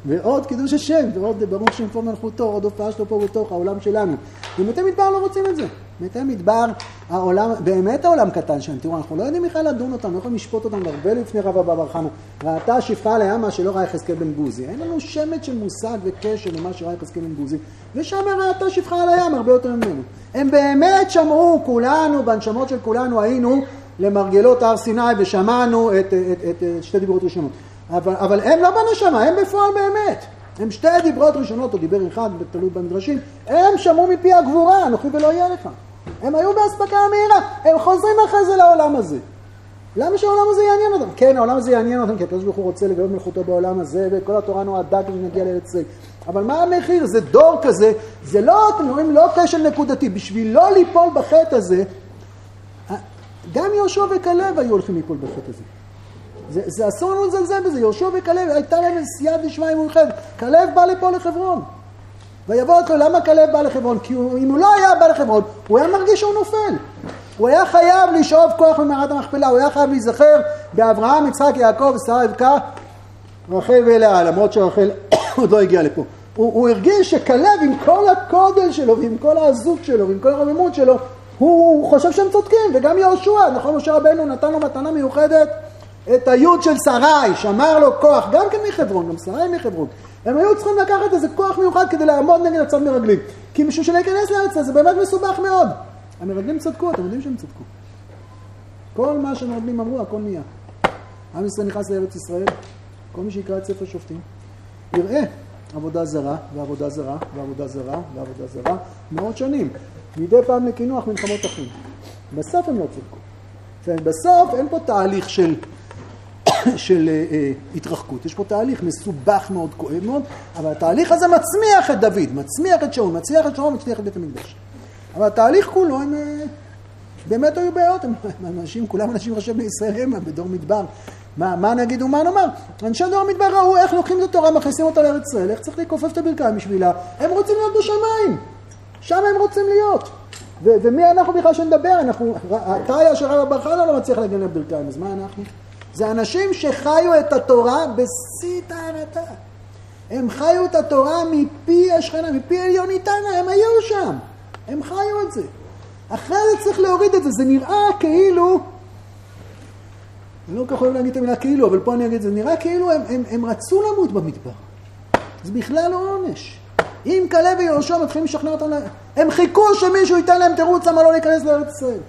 ועוד קידוש השם, ועוד ברוך שם פה מלכותו, עוד הופעה שלו פה בתוך העולם שלנו. ומתי מדבר לא רוצים את זה. מתי מדבר, העולם, באמת העולם קטן שם. תראו, אנחנו לא יודעים בכלל לדון אותם, לא יכולים לשפוט אותם הרבה לפני רב אבא בר חנה. ראתה שפחה לימה שלא ראה יחזקאל בן בוזי. אין לנו שמץ של מושג וקשר למה שראה יחזקאל בן בוזי. ושם ראתה שפחה על הים הרבה יותר ממנו. הם באמת שמעו, כולנו, בנשמות של כולנו היינו למרגלות הר סיני ושמענו את, את, את, את שתי דיברות ראשונות. אבל, אבל הם לא בנשמה, הם בפועל באמת. הם שתי דיברות ראשונות, או דיבר אחד, תלוי במדרשים, הם שמעו מפי הגבורה, אנוכי ולא יהיה לך. הם היו באספקה המהירה, הם חוזרים אחרי זה לעולם הזה. למה שהעולם הזה יעניין אותם? כן, העולם הזה יעניין אותם, כי הקדוש ברוך הוא רוצה לגלות מלכותו בעולם הזה, וכל התורה נועדה כדי שנגיע לארץ ישראל. אבל מה המחיר? זה דור כזה, זה לא, אתם רואים, לא כשל נקודתי. בשביל לא ליפול בחטא הזה, גם יהושע וכלב היו הולכים ליפול בחטא הזה. זה, זה אסור לנו לזלזל בזה, יהושע וכלב, הייתה להם סייעתא דשמיא מאוחדת. כלב בא לפה לחברון. ויבוא אותו, למה כלב בא לחברון? כי הוא, אם הוא לא היה בא לחברון, הוא היה מרגיש שהוא נופל. הוא היה חייב לשאוב כוח ממערת המכפלה, הוא היה חייב להיזכר באברהם, יצחק, יעקב, שרה, רבקה, רחל ולאה, למרות שרחל עוד לא הגיעה לפה. הוא, הוא הרגיש שכלב עם כל הקודל שלו ועם כל העזות שלו ועם כל הרוממות שלו, הוא חושב שהם צודקים, וגם יהושע, נכון, משה רבנו נתן לו מתנה מיוחדת, את היוד של שרי, שמר לו כוח, גם כן מחברון, גם שרי מחברון. הם היו צריכים לקחת איזה כוח מיוחד כדי לעמוד נגד הצד מרגלים. כי בשביל שלהיכנס לארץ זה באמת מסובך מאוד. המרגלים צדקו, אתם יודעים שהם צדקו. כל מה שהמרגלים אמרו, הכל נהיה. עם ישראל נכנס לארץ ישראל, כל מי שיקרא את ספר שופטים, יראה עבודה זרה, ועבודה זרה, ועבודה זרה, ועבודה זרה, מאות שנים. מדי פעם לקינוח מלחמות אחים. בסוף הם לא צדקו. בסוף אין פה תהליך של, של אה, אה, התרחקות, יש פה תהליך מסובך מאוד, כואב מאוד, אבל התהליך הזה מצמיח את דוד, מצמיח את שאול, מצמיח את שאול, מצמיח את בית המקדש. אבל התהליך כולו, הם אה, באמת היו בעיות, הם אנשים, כולם אנשים ראשי בני ישראל המה בדור מדבר. מה, מה נגיד ומה נאמר? אנשי דור המדבר ראו איך לוקחים את התורה, מכניסים אותה לארץ ישראל, איך צריך לכופף את הברכיים בשבילה. הם רוצים להיות בשמיים, שם הם רוצים להיות. ומי אנחנו בכלל שנדבר? אנחנו, אתה אשר הרב בר חנה לא מצליח להגן על ברכיים, אז מה אנחנו? זה אנשים שחיו את התורה בשיא טהרתה. הם חיו את התורה מפי השכנה, מפי עליוניתנה, הם היו שם. הם חיו את זה. אחרי זה צריך להוריד את זה, זה נראה כאילו, אני לא כל כך אוהב להגיד את המילה כאילו, אבל פה אני אגיד, זה נראה כאילו הם, הם, הם רצו למות במדבר. זה בכלל לא עונש. אם כלב ויהושע מתחילים לשכנע אותם, הם חיכו שמישהו ייתן להם תירוץ למה לא להיכנס לארץ ישראל.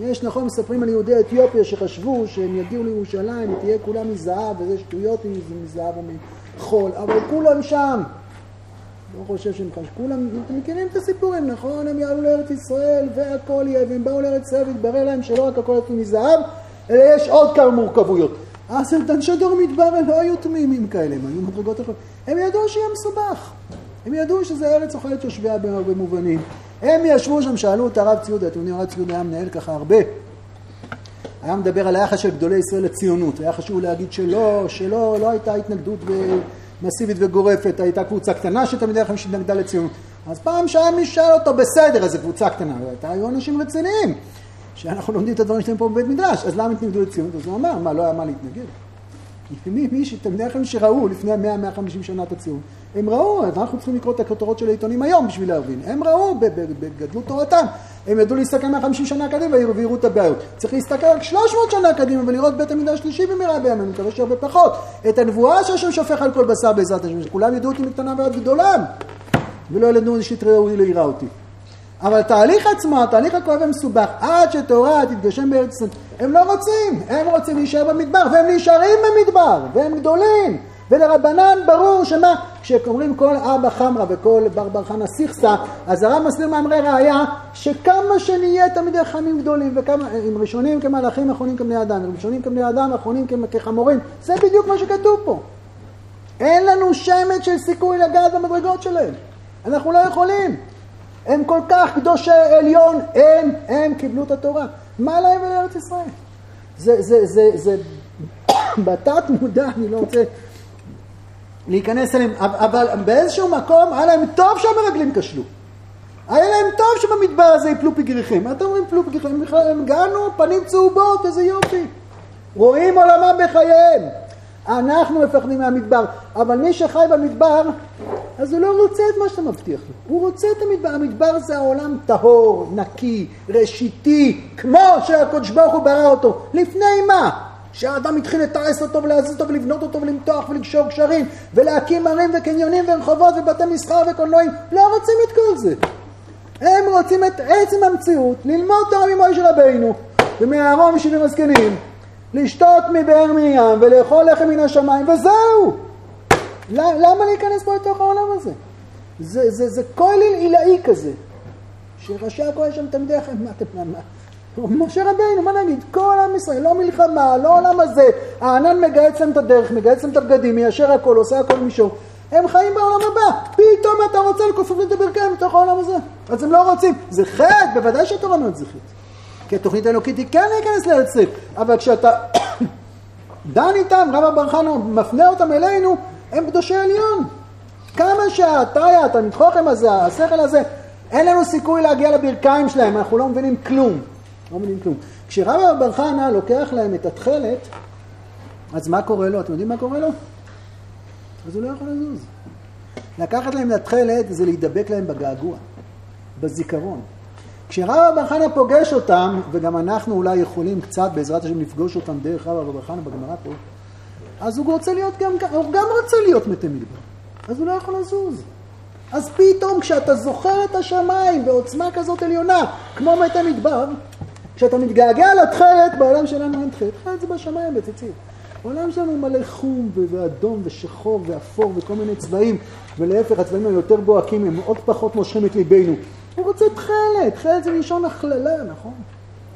יש, נכון, מספרים על יהודי אתיופיה שחשבו שהם יגיעו לירושלים ותהיה כולה מזהב, וזה שטויות מזהב ומחול, אבל כולם שם. לא חושב שהם חשבו, כולם, אתם מכירים את הסיפורים, נכון? הם יעלו לארץ ישראל והכל יהיה, והם באו לארץ ישראל והתברר להם שלא רק הכל יצאו מזהב, אלא יש עוד כמה מורכבויות. אז אנשי דור מדבר הם לא היו תמימים כאלה, הם היו מדרגות אחרות. הם ידעו שיהיה מסובך. הם ידעו שזה ארץ אוכלת יושביה בהרבה מובנים. הם ישבו שם, שאלו את הרב ציודה, אתם יודעים, הרב ציודה היה מנהל ככה הרבה. היה מדבר על היחס של גדולי ישראל לציונות, היה חשוב להגיד שלא, שלא, לא הייתה התנגדות מסיבית וגורפת, הייתה קבוצה קטנה שתלמידי החיים שהתנגדה לציונות. אז פעם שהיה מי ששאל אותו, בסדר, אז זו קבוצה קטנה, הייתה, היו אנשים רציניים, שאנחנו לומדים את הדברים שלהם פה בבית מדרש, אז למה התנגדו לציונות? אז הוא אמר, מה, לא היה מה להתנגד? מי, מי שתלמידי החיים שראו לפני 100-150 שנה את הציונות, הם ראו, אנחנו צריכים לקרוא את הכותרות של העיתונים היום בשביל להבין, הם ראו בגדלות תורתם, הם ידעו להסתכל 150 שנה קדימה ויראו את הבעיות. צריך להסתכל רק 300 שנה קדימה ולראות בית המקדש השלישי במהרה בימינו, מקווה שהרבה פחות. את הנבואה שהשם שופך על כל בשר בעזרת השם, שכולם ידעו אותי מקטנה ועד גדולה, ולא ילדו שתראו ליראה אותי. אבל התהליך עצמו, התהליך הכואב המסובך, עד שתורה תתגשם בארץ ישראל, הם לא רוצים, הם רוצים להישאר במדבר, והם נשארים במדבר, והם גדולים. ולרבנן ברור שמה, כשאומרים כל אבא חמרא וכל בר בר חנא סיכסא, אז הרב מסביר מאמרי ראיה שכמה שנהיה תלמידי חכמים גדולים, וכמה, אם ראשונים כמלאכים, אחרונים כבני אדם, אם ראשונים כבני אדם, אחרונים כחמורים, זה בדיוק מה שכתוב פה. אין לנו שמץ של סיכוי לגעת במדרגות שלהם. אנחנו לא יכולים. הם כל כך קדושי עליון, הם, הם קיבלו את התורה. מה להם ולארץ ישראל? זה, זה, זה, זה, בתת מודע, אני לא רוצה להיכנס אליהם, אבל באיזשהו מקום היה להם טוב שהמרגלים כשלו. היה להם טוב שבמדבר הזה יפלו פגריכים. מה אתם אומרים פלו פגריכים? הם גנו, פנים צהובות, איזה יופי. רואים עולמם בחייהם. אנחנו מפחדים מהמדבר, אבל מי שחי במדבר, אז הוא לא רוצה את מה שאתה מבטיח לו. הוא רוצה את המדבר. המדבר זה העולם טהור, נקי, ראשיתי, כמו שהקדוש ברוך הוא ברא אותו. לפני מה? שהאדם התחיל לתעש אותו ולהזיז אותו ולבנות אותו ולמתוח ולקשור קשרים ולהקים ערים וקניונים ורחובות ובתי מסחר וקולנועים לא רוצים את כל זה הם רוצים את עצם המציאות ללמוד תורה ממוישה רבינו ומאהרון משבעים הזקנים לשתות מבאר מים ולאכול לחם מן השמיים וזהו למה להיכנס פה לתוך העולם הזה? זה, זה, זה כולל עילאי כזה שראשי הכהן שם תלמידי חיים, מה אתם, מה, משה רבינו, מה נגיד? כל עם ישראל, לא מלחמה, לא עולם הזה. הענן מגייס להם את הדרך, מגייס להם את הבגדים, מיישר הכל, עושה הכל מישור. הם חיים בעולם הבא. פתאום אתה רוצה לכופף את הברכיים בתוך העולם הזה. אז הם לא רוצים. זה חטא, בוודאי שהתורה אומרת זה חטא. כי התוכנית האלוקית היא כן להיכנס לארץ ישראל. אבל כשאתה דן איתם, רב אבר חנה מפנה אותם אלינו, הם קדושי עליון. כמה שהטריה, התלמיד הזה, השכל הזה, אין לנו סיכוי להגיע לברכיים שלהם, אנחנו לא מבינים כלום. לא מבינים כלום. כשרבא בר חנה לוקח להם את התכלת, אז מה קורה לו? אתם יודעים מה קורה לו? אז הוא לא יכול לזוז. לקחת להם את התכלת זה להידבק להם בגעגוע, בזיכרון. כשרבא בר חנה פוגש אותם, וגם אנחנו אולי יכולים קצת בעזרת השם לפגוש אותם דרך רבא בר חנה בגמרא פה, אז הוא רוצה להיות גם, הוא גם רוצה להיות מתי מדבר, אז הוא לא יכול לזוז. אז פתאום כשאתה זוכר את השמיים בעוצמה כזאת עליונה, כמו מתי מדבר, כשאתה מתגעגע לתכלת, בעולם שלנו אין תכלת, תכלת זה בשמיים, בציצית. העולם שלנו מלא חום ואדום ושחור ואפור וכל מיני צבעים, ולהפך, הצבעים היותר בוהקים הם עוד פחות מושכים את ליבנו. הוא רוצה תכלת, תכלת זה מלשון הכללה, נכון?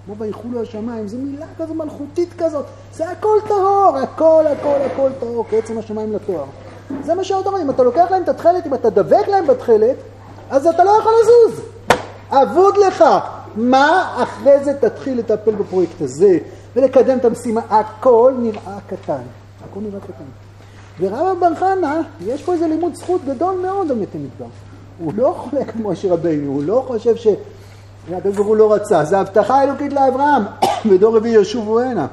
כמו ויחולו השמיים, זו מילה כזו מלכותית כזאת, זה הכל טהור, הכל הכל הכל טהור, כעצם השמיים לתואר. זה מה שאתה אומר, אם אתה לוקח להם את התכלת, אם אתה דבק להם בתכלת, אז אתה לא יכול לזוז. אבוד לך. מה אחרי זה תתחיל לטפל בפרויקט הזה ולקדם את המשימה, הכל נראה קטן, הכל נראה קטן. ורבא בר חנה, יש פה איזה לימוד זכות גדול מאוד על מתי מדבר. הוא לא חולק כמו משה רבינו, הוא לא חושב ש... הקדוש ברוך הוא לא רצה, זה הבטחה אלוקית לאברהם, ודור רביעי ישובו הנה.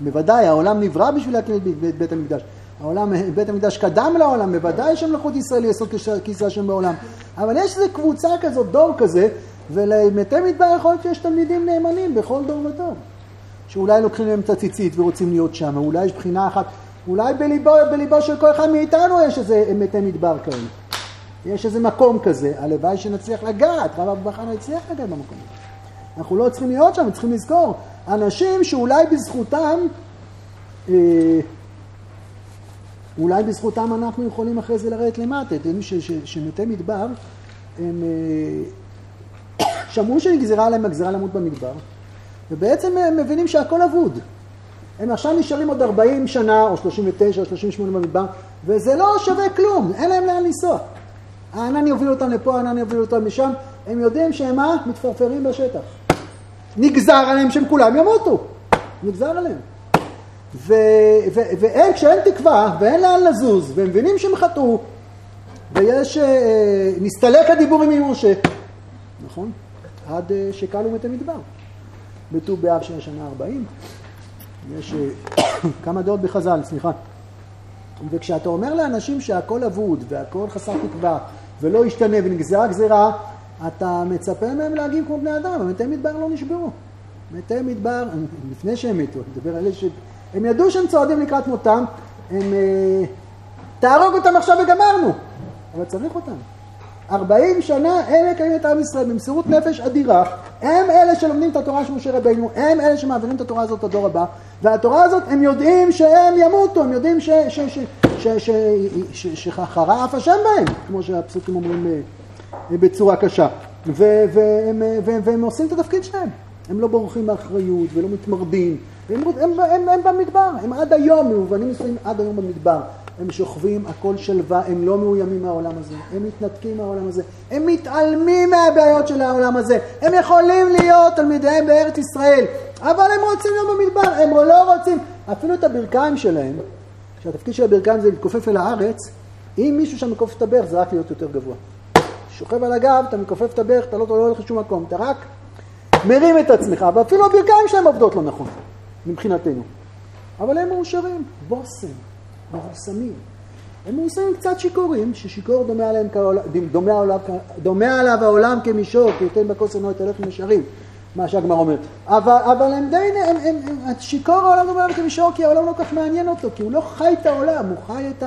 בוודאי, העולם נברא בשביל להקים את בית המקדש. העולם, בית המקדש קדם לעולם, בוודאי שמלכות ישראל יסוד כיסא השם בעולם. אבל יש איזו קבוצה כזאת, דור כזה, ולמתי מדבר יכול להיות שיש תלמידים נאמנים בכל דור ודור. שאולי לוקחים להם את הציצית ורוצים להיות שם, אולי יש בחינה אחת, אולי בליבו, בליבו של כל אחד מאיתנו יש איזה מתי מדבר כאלה. יש איזה מקום כזה, הלוואי שנצליח לגעת, רב אבו בחנה הצליח לגעת במקום הזה. אנחנו לא צריכים להיות שם, צריכים לזכור. אנשים שאולי בזכותם, אה, אולי בזכותם אנחנו יכולים אחרי זה לרדת למטה. אתם שמתי מדבר, הם אה, שמעו שנגזרה עליהם הגזרה למות במדבר, ובעצם הם מבינים שהכל אבוד. הם עכשיו נשארים עוד 40 שנה, או 39, או 38 במדבר, וזה לא שווה כלום, אין להם לאן לנסוע. הענן יוביל אותם לפה, הענן יוביל אותם לשם, הם יודעים שהם מה? מתפרפרים בשטח. נגזר עליהם שהם כולם ימותו. נגזר עליהם. והם, כשאין תקווה ואין לאן לזוז, והם מבינים שהם חטאו, ויש, אה, נסתלק הדיבורים עם משה, נכון? עד אה, שקלו מתי מדבר. בט"ו באב של השנה 40, יש אה, כמה דעות בחז"ל, סליחה. וכשאתה אומר לאנשים שהכל אבוד והכל חסר תקווה ולא ישתנה ונגזרה גזירה, אתה מצפה מהם להגיב כמו בני אדם, המתי מדבר לא נשברו. מתי מדבר, לפני שהם מתו, אני מדבר על אלה ש... הם ידעו שהם צועדים לקראת מותם, הם... אה, תהרוג אותם עכשיו וגמרנו, אבל צריך אותם. ארבעים שנה אלה מקיימים את עם ישראל במסירות נפש אדירה, הם אלה שלומדים את התורה של משה רבינו, הם אלה שמעבירים את התורה הזאת לדור הבא, והתורה הזאת הם יודעים שהם ימותו, הם יודעים שחרה אף השם בהם, כמו שהפסוקים אומרים אה, בצורה קשה, והם, והם עושים את התפקיד שלהם, הם לא בורחים מאחריות ולא מתמרדים, הם, הם, הם, הם במדבר, הם עד היום, במובנים מסוימים עד היום במדבר. הם שוכבים, הכל שלווה, הם לא מאוימים מהעולם הזה, הם מתנתקים מהעולם הזה, הם מתעלמים מהבעיות של העולם הזה, הם יכולים להיות תלמידיהם בארץ ישראל, אבל הם רוצים להיות במדבר, הם לא רוצים, אפילו את הברכיים שלהם, שהתפקיד של הברכיים זה להתכופף אל הארץ, אם מישהו שם מכופף את הברך זה רק להיות יותר גבוה. שוכב על הגב, אתה מכופף את הברך, אתה לא, לא הולך לשום מקום, אתה רק מרים את עצמך, ואפילו הברכיים שלהם עובדות לא נכון, מבחינתנו. אבל הם מאושרים, בושם. מבוסמים. הם מאוסמים קצת שיכורים, ששיכור דומה, עליהם כעול, דומה, העולם, דומה עליו העולם כמישור, כי ייתן בכוס עינו את ישרים, מה שהגמר אומר. אבל, אבל הם די, שיכור העולם דומה עליו כמישור, כי העולם לא כך מעניין אותו, כי הוא לא חי את העולם, הוא חי את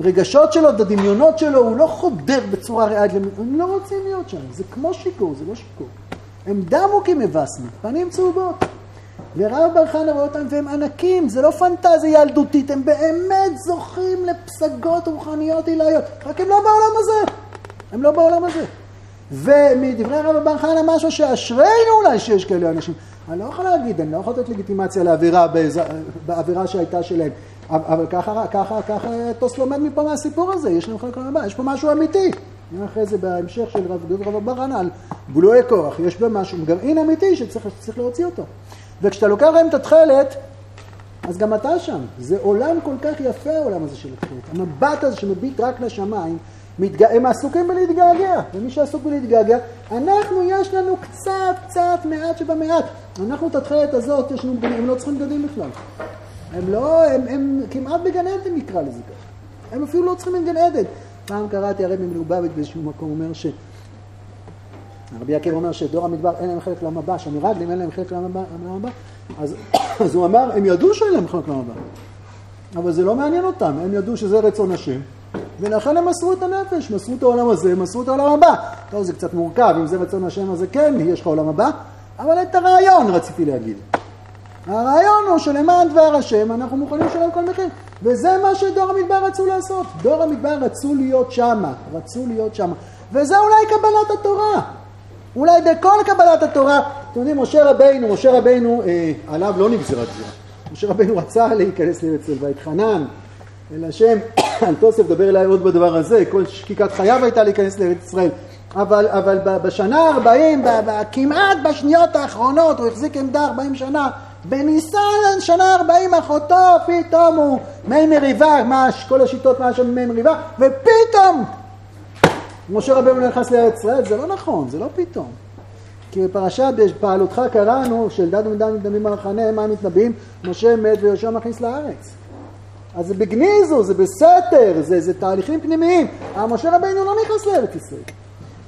הרגשות שלו, את הדמיונות שלו, הוא לא חודר בצורה ריאלית, הם לא רוצים להיות שם, זה כמו שיכור, זה לא שיכור. הם דמו כמבסמים, פנים צהובות. ורב בר חנה רואה אותם והם ענקים, זה לא פנטזיה ילדותית, הם באמת זוכים לפסגות רוחניות עילאיות, רק הם לא בעולם הזה, הם לא בעולם הזה. ומדברי רב בר חנה משהו שאשרינו אולי שיש כאלה אנשים. אני לא יכול להגיד, אני לא יכול לתת לגיטימציה לאווירה באווירה שהייתה שלהם, אבל ככה, ככה, ככה טוס לומד מפה מהסיפור הזה, יש לנו חלק מהבא, יש פה משהו אמיתי. אחרי זה בהמשך של רב רב בר חנה על גלויי כוח, יש בה משהו, גרעין אמיתי שצריך להוציא אותו. וכשאתה לוקח להם את התכלת, אז גם אתה שם. זה עולם כל כך יפה העולם הזה של התכלת. המבט הזה שמביט רק לשמיים, מתג... הם עסוקים בלהתגעגע. ומי שעסוק בלהתגעגע, אנחנו, יש לנו קצת, קצת, מעט שבמעט. אנחנו את התכלת הזאת, יש לנו, הם לא צריכים בגדים בכלל. הם לא, הם, הם כמעט בגן עדן נקרא לזה ככה. הם אפילו לא צריכים בגן עדן. פעם קראתי הרבי מלובביץ' באיזשהו מקום, אומר ש... רבי עקיבא אומר שדור המדבר אין להם חלק לעם הבא, שהמרגלים אין להם חלק לעם הבא, אז, אז הוא אמר, הם ידעו שאין להם חלק לעם הבא, אבל זה לא מעניין אותם, הם ידעו שזה רצון השם, ולכן הם מסרו את הנפש, מסרו את העולם הזה, מסרו את העולם הבא. טוב, זה קצת מורכב, אם זה רצון השם אז כן, יש לך עולם הבא, אבל את הרעיון רציתי להגיד. הרעיון הוא שלמען דבר השם אנחנו מוכנים לשלם כל מחיר, וזה מה שדור המדבר רצו לעשות. דור המדבר רצו להיות שמה, רצו להיות שמה, וזה אולי קבלת התורה. אולי בכל קבלת התורה, אתם יודעים, משה רבינו, משה רבינו, אה, עליו לא נגזרה גזירה. משה רבינו רצה להיכנס לארץ ישראל, ויתחנן אל השם, תוסף דבר אליי עוד בדבר הזה, כל שקיקת חייו הייתה להיכנס לארץ ישראל. אבל, אבל בשנה ה-40, כמעט בשניות האחרונות, הוא החזיק עמדה 40 שנה, בניסן שנה 40 אחותו, פתאום הוא מי מריבה, מה, כל השיטות מה שם מי מריבה, ופתאום משה רבנו נכנס לארץ ישראל, זה לא נכון, זה לא פתאום. כי בפרשת פעלותך קראנו, של דד ומדן מדמים המחנה, מה מתנבאים? משה מת ויהושע מכניס לארץ. אז זה בגניזו, זה בסתר, זה, זה תהליכים פנימיים. משה רבינו לא נכנס לארץ ישראל.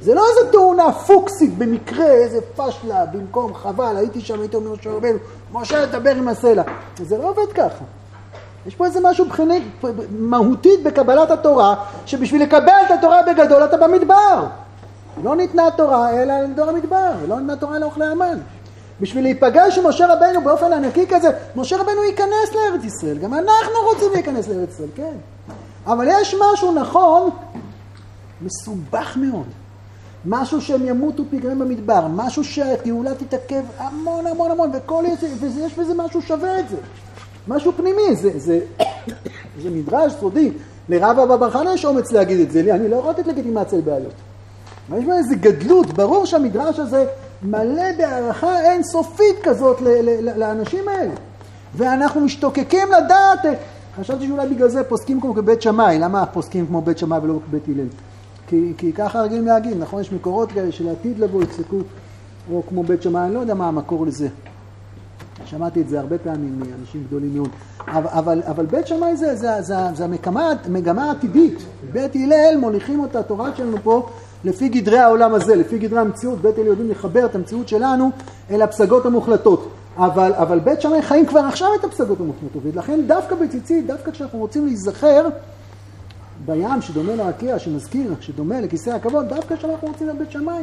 זה לא איזה תאונה פוקסית במקרה, איזה פשלה, במקום חבל, הייתי שם, הייתי אומר משה רבינו, משה תדבר עם הסלע. זה לא עובד ככה. יש פה איזה משהו בחינית, מהותית בקבלת התורה, שבשביל לקבל את התורה בגדול אתה במדבר. לא ניתנה תורה אלא לדור המדבר, לא ניתנה תורה לאוכלי המן. בשביל להיפגש עם משה רבנו באופן ענקי כזה, משה רבנו ייכנס לארץ ישראל, גם אנחנו רוצים להיכנס לארץ ישראל, כן. אבל יש משהו נכון, מסובך מאוד. משהו שהם ימותו פיגרים במדבר, משהו שהגאולה תתעכב המון המון המון, וכל ויש בזה משהו שווה את זה. משהו פנימי, זה, זה, זה מדרש סודי. לרב אבא בר חנה יש אומץ להגיד את זה, לי, אני לא יכול לתת לגיטימציה לבעיות. יש בה איזו גדלות, ברור שהמדרש הזה מלא בהערכה אינסופית כזאת לאנשים האלה. ואנחנו משתוקקים לדעת, חשבתי שאולי בגלל זה פוסקים כמו בבית שמאי, למה פוסקים כמו בית שמאי ולא בית הלל? כי, כי ככה רגילים להגיד, נכון? יש מקורות כאלה של עתיד לבוא יפסקו, או כמו בית שמאי, אני לא יודע מה המקור לזה. שמעתי את זה הרבה פעמים מאנשים גדולים מאוד. אבל, אבל, אבל בית שמאי זה, זה, זה, זה המגמה, המגמה העתידית. בית הלל מוליכים אותה, התורה שלנו פה, לפי גדרי העולם הזה, לפי גדרי המציאות. בית הלל יודעים לחבר את המציאות שלנו אל הפסגות המוחלטות. אבל, אבל בית שמאי חיים כבר עכשיו את הפסגות המוחלטות. ולכן דווקא בציצית, דווקא כשאנחנו רוצים להיזכר בים שדומה לרקיע, שמזכיר, שדומה לכיסא הכבוד, דווקא כשאנחנו רוצים לבית שמאי.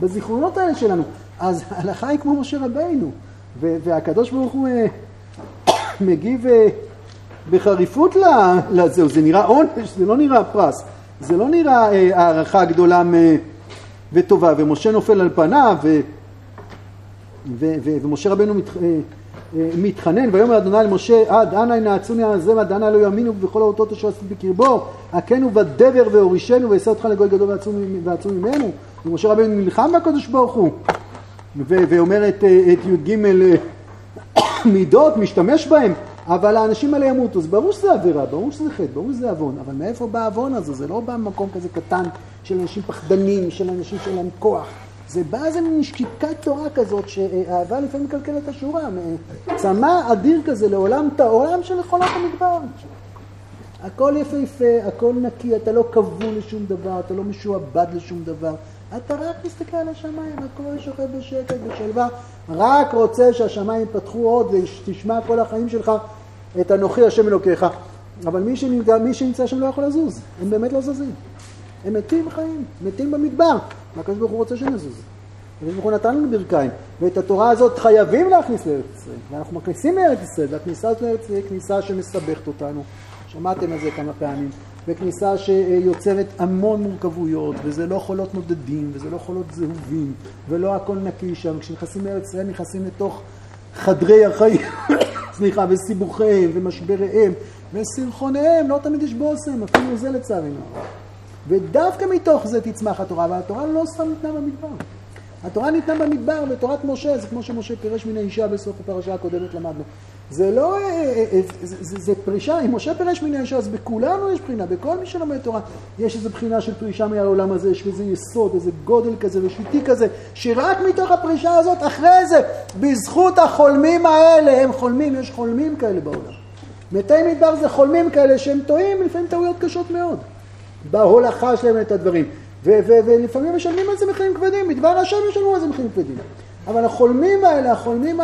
בזיכרונות האלה שלנו. אז הלכה היא כמו משה רבינו. והקדוש ברוך הוא אה, מגיב אה, בחריפות לזהו, זה נראה עונש, זה לא נראה פרס, זה לא נראה אה, הערכה גדולה וטובה, ומשה נופל על פניו, ומשה רבנו מת, מתחנן, ויאמר אדוני למשה, עד אנא ינעצוני על זה, ועד אנא לא יאמינו בכל האותות אשר עשית בקרבו, הכנו בדבר והורישנו, ואעשה אותך לגוי גדול ועצום ממנו, ומשה רבנו נלחם בקדוש ברוך הוא. ואומר את, את י"ג אה, מידות, משתמש בהם, אבל האנשים האלה ימותו. אז ברור שזה עבירה, ברור שזה חטא, ברור שזה עוון, אבל מאיפה בא העוון הזה? זה לא בא ממקום כזה קטן של אנשים פחדנים, של אנשים שאין להם כוח. זה בא איזה מין שקיפת תורה כזאת, שאהבה לפעמים מקלקלת השורה. צמא אדיר כזה לעולם, עולם של חולת המדבר. הכל יפהפה, הכל נקי, אתה לא כבול לשום דבר, אתה לא משועבד לשום דבר. אתה רק מסתכל על השמיים, הכל שוכב בשקט, בשלווה, רק רוצה שהשמיים יפתחו עוד ותשמע כל החיים שלך את אנוכי השם אלוקיך. אבל מי שנמצא, מי שנמצא שם לא יכול לזוז, הם באמת לא זזים. הם מתים חיים, מתים במדבר. והקדוש ברוך הוא רוצה שנזוז. הקדוש ברוך הוא נתן לנו ברכיים, ואת התורה הזאת חייבים להכניס לארץ ישראל, ואנחנו מכניסים לארץ ישראל, והכניסה לארץ ישראל היא כניסה שמסבכת אותנו. שמעתם על זה כמה פעמים. וכניסה שיוצרת המון מורכבויות, וזה לא חולות נודדים, וזה לא חולות זהובים, ולא הכל נקי שם. כשנכנסים לארץ ישראל נכנסים לתוך חדרי החיים, סליחה, וסיבוכיהם, ומשבריהם, וסרחוניהם, לא תמיד יש בושם, אפילו זה לצערנו. ודווקא מתוך זה תצמח התורה, אבל התורה לא סתם ניתנה במדבר. התורה ניתנה במדבר, ותורת משה, זה כמו שמשה פירש מן האישה בסוף הפרשה הקודמת למדנו. זה לא, אה, אה, אה, זה, זה, זה פרישה, אם משה פירש מן האישה, אז בכולנו יש בחינה, בכל מי שלומד תורה יש איזו בחינה של פרישה מהעולם הזה, יש איזה יסוד, איזה גודל כזה ושיטי כזה, שרק מתוך הפרישה הזאת, אחרי זה, בזכות החולמים האלה, הם חולמים, יש חולמים כאלה בעולם. מתי מדבר זה חולמים כאלה שהם טועים, לפעמים טעויות קשות מאוד, בהולכה שלהם את הדברים. ולפעמים משלמים על זה מחירים כבדים, מדבר השם ישלמו על זה מחירים כבדים. אבל החולמים האלה, החולמים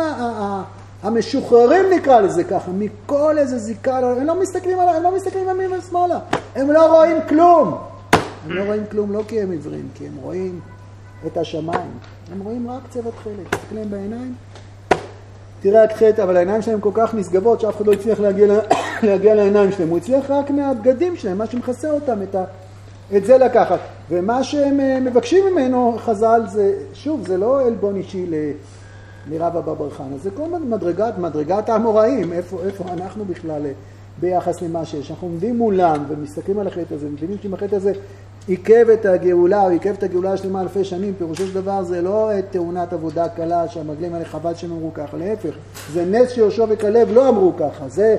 המשוחררים נקרא לזה ככה, מכל איזה זיקה, הם לא מסתכלים עליי, הם לא מסתכלים ימינה ושמאלה, הם לא רואים כלום. הם לא רואים כלום לא כי הם עיוורים, כי הם רואים את השמיים. הם רואים רק צוות חלק, מסתכלים בעיניים. תראה רק חטא, אבל העיניים שלהם כל כך נשגבות שאף אחד לא הצליח להגיע, להגיע לעיניים שלהם. הוא הצליח רק מהבגדים שלהם, מה שמכסה אותם, את ה... את זה לקחת. ומה שהם אה, מבקשים ממנו, חז"ל, זה, שוב, זה לא עלבון אישי לרב אבא בר חנה, זה כל מדרגת, מדרגת האמוראים, איפה, איפה אנחנו בכלל אה, ביחס למה שיש. אנחנו עומדים מולם ומסתכלים על החטא הזה, מבינים שאם החטא הזה עיכב את הגאולה, או עיכב את הגאולה השלמה אלפי שנים, פירושו של דבר זה לא תאונת עבודה קלה שהמגלים האלה חבל שהם אמרו ככה, להפך, זה נס שיהושע וכלב לא אמרו ככה, זה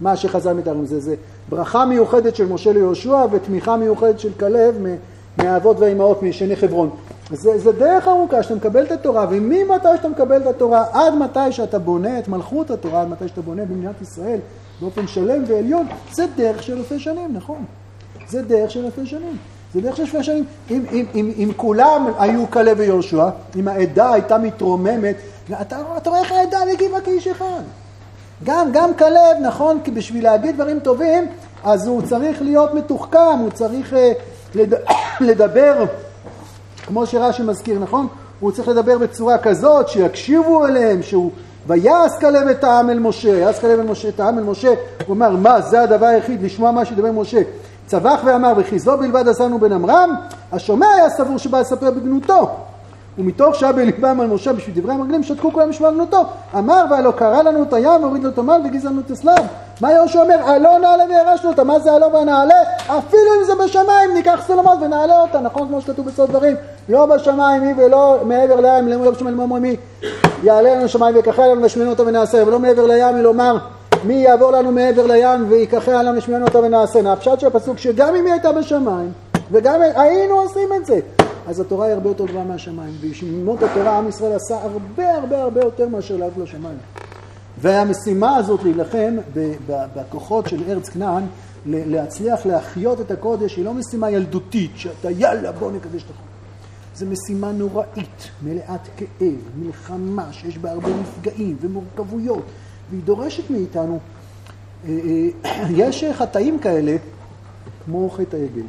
מה שחז"ל מתארים, זה, זה ברכה מיוחדת של משה ליהושע ותמיכה מיוחדת של כלב מהאבות והאימהות מישני חברון. זה, זה דרך ארוכה שאתה מקבל את התורה, וממתי שאתה מקבל את התורה עד מתי שאתה בונה את מלכות התורה, עד מתי שאתה בונה במדינת ישראל באופן שלם ועליון, זה דרך של אלפי שנים, נכון. זה דרך של אלפי שנים. זה דרך של אלפי שנים. אם, אם, אם, אם כולם היו כלב ויהושע, אם העדה הייתה מתרוממת, אתה, אתה רואה איך העדה הגיבה כאיש אחד. גם, גם כלב, נכון, כי בשביל להגיד דברים טובים, אז הוא צריך להיות מתוחכם, הוא צריך uh, לד... לדבר, כמו שרש"י מזכיר, נכון? הוא צריך לדבר בצורה כזאת שיקשיבו אליהם, שהוא ויעש כלב את העם אל משה, יעש כלב אל משה, את העם אל משה, הוא אמר מה זה הדבר היחיד? לשמוע מה שדבר משה, צבח ואמר וכי זו בלבד עשנו בן עמרם, השומע היה סבור שבא לספר בגנותו ומתוך שהיה בליבם על משה בשביל דברי המרגלים שתקו כולם לשמוע גנותו אמר והלא קרא לנו את הים והוריד לו את המל והגיז לנו את הסלב מה יהושע אומר? עלו נעלה וירשנו אותה. מה זה עלו ונעלה אפילו אם זה בשמיים ניקח סולמות ונעלה אותה. נכון כמו שכתוב בסוד דברים. לא בשמיים היא ולא מעבר לים לא בשמיים אומרים מי יעלה לנו שמיים ויקחה לנו ושמענו אותה ונעשה ולא מעבר לים היא לומר מי יעבור לנו מעבר לים ויקחה לנו ושמענו אותה ונעשה. הפשט של הפסוק שגם אם היא הייתה בשמיים וגם היינו עושים את זה אז התורה היא הרבה יותר גבוהה מהשמיים. ובשמות התורה עם ישראל עשה הרבה הרבה הרבה יותר מאשר לעלות לשמיים. והמשימה הזאת להילחם בכוחות של ארץ כנען, להצליח להחיות את הקודש, היא לא משימה ילדותית, שאתה יאללה בוא נקדש את החוק. זו משימה נוראית, מלאת כאב, מלחמה, שיש בה הרבה נפגעים ומורכבויות, והיא דורשת מאיתנו, אה, אה, יש חטאים כאלה, כמו חטא העגל.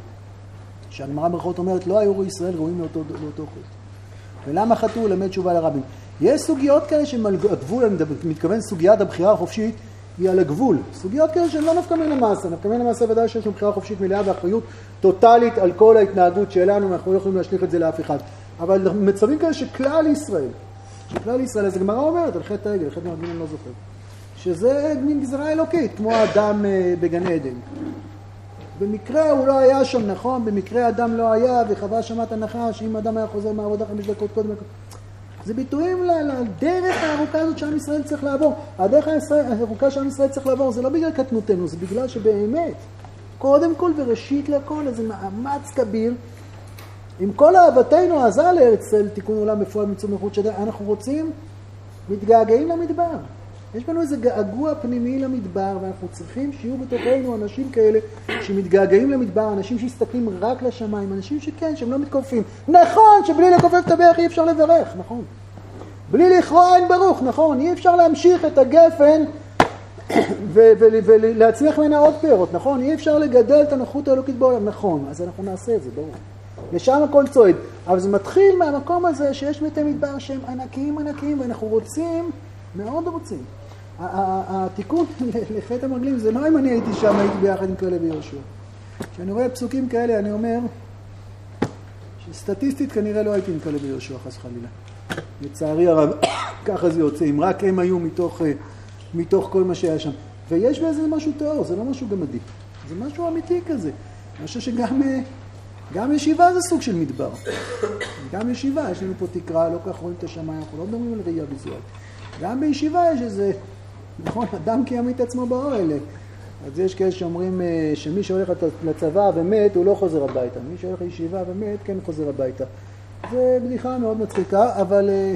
שהגמרא ברכות אומרת, לא היו ישראל ראויים לאותו, לאותו חטא. ולמה חטאו? למד תשובה לרבים. יש סוגיות כאלה שהן על הגבול, אני מתכוון סוגיית הבחירה החופשית, היא על הגבול. סוגיות כאלה שהן לא נפקא מן המעשה. נפקא מן המעשה ודאי שיש לנו בחירה חופשית מלאה ואחריות טוטאלית על כל ההתנהגות שלנו, ואנחנו לא יכולים להשליך את זה לאף אחד. אבל מצבים כאלה שכלל ישראל, שכלל ישראל, אז הגמרא אומרת על חטא העגל, חטא מרגלים אני לא זוכר, שזה מין גזרה אלוקית, כמו האדם אה, בגן עדן. במקרה הוא לא היה שם, נכון? במקרה אדם לא היה וחווה שם את הנחש, אם אדם היה חוזר מהעבודה חמש דקות קודם. זה ביטויים לדרך הארוכה הזאת שעם ישראל צריך לעבור. הדרך הארוכה שעם ישראל צריך לעבור זה לא בגלל קטנותנו, זה בגלל שבאמת, קודם כל וראשית לכל, איזה מאמץ כביר. עם כל אהבתנו העזה לארץ ישראל, תיקון עולם בפועל מצום מחוץ שדה, אנחנו רוצים, מתגעגעים למדבר. יש בנו איזה געגוע פנימי למדבר, ואנחנו צריכים שיהיו בתוכנו אנשים כאלה שמתגעגעים למדבר, אנשים שמסתכלים רק לשמיים, אנשים שכן, שהם לא מתכופפים. נכון שבלי לכופף את הברך אי אפשר לברך, נכון. בלי לכרוע אין ברוך, נכון. אי אפשר להמשיך את הגפן ולהצליח ממנה עוד פירות, נכון. אי אפשר לגדל את הנוחות האלוקית בעולם, נכון. אז אנחנו נעשה את זה, ברור. לשם הכל צועד. אבל זה מתחיל מהמקום הזה שיש מתי מדבר שהם ענקיים ענקיים, ואנחנו רוצים, מאוד רוצים, התיקון לחטא המרגלים זה לא אם אני הייתי שם, הייתי ביחד עם כלב ויהושע. כשאני רואה פסוקים כאלה, אני אומר שסטטיסטית כנראה לא הייתי עם כלב ויהושע, חס וחלילה. לצערי הרב, ככה זה יוצא, אם רק הם היו מתוך, אה, מתוך כל מה שהיה שם. ויש בזה משהו טהור, זה לא משהו גמדי. זה משהו אמיתי כזה. אני חושב שגם אה, גם ישיבה זה סוג של מדבר. גם ישיבה, יש לנו פה תקרה, לא כך רואים את השמיים, אנחנו לא מדברים על ראייה ויזואלית. גם בישיבה יש איזה נכון, אדם כי ימית עצמו באוהל. אז יש כאלה שאומרים אה, שמי שהולך לצבא ומת, הוא לא חוזר הביתה. מי שהולך לישיבה ומת, כן חוזר הביתה. זו בדיחה מאוד מצחיקה, אבל, אה,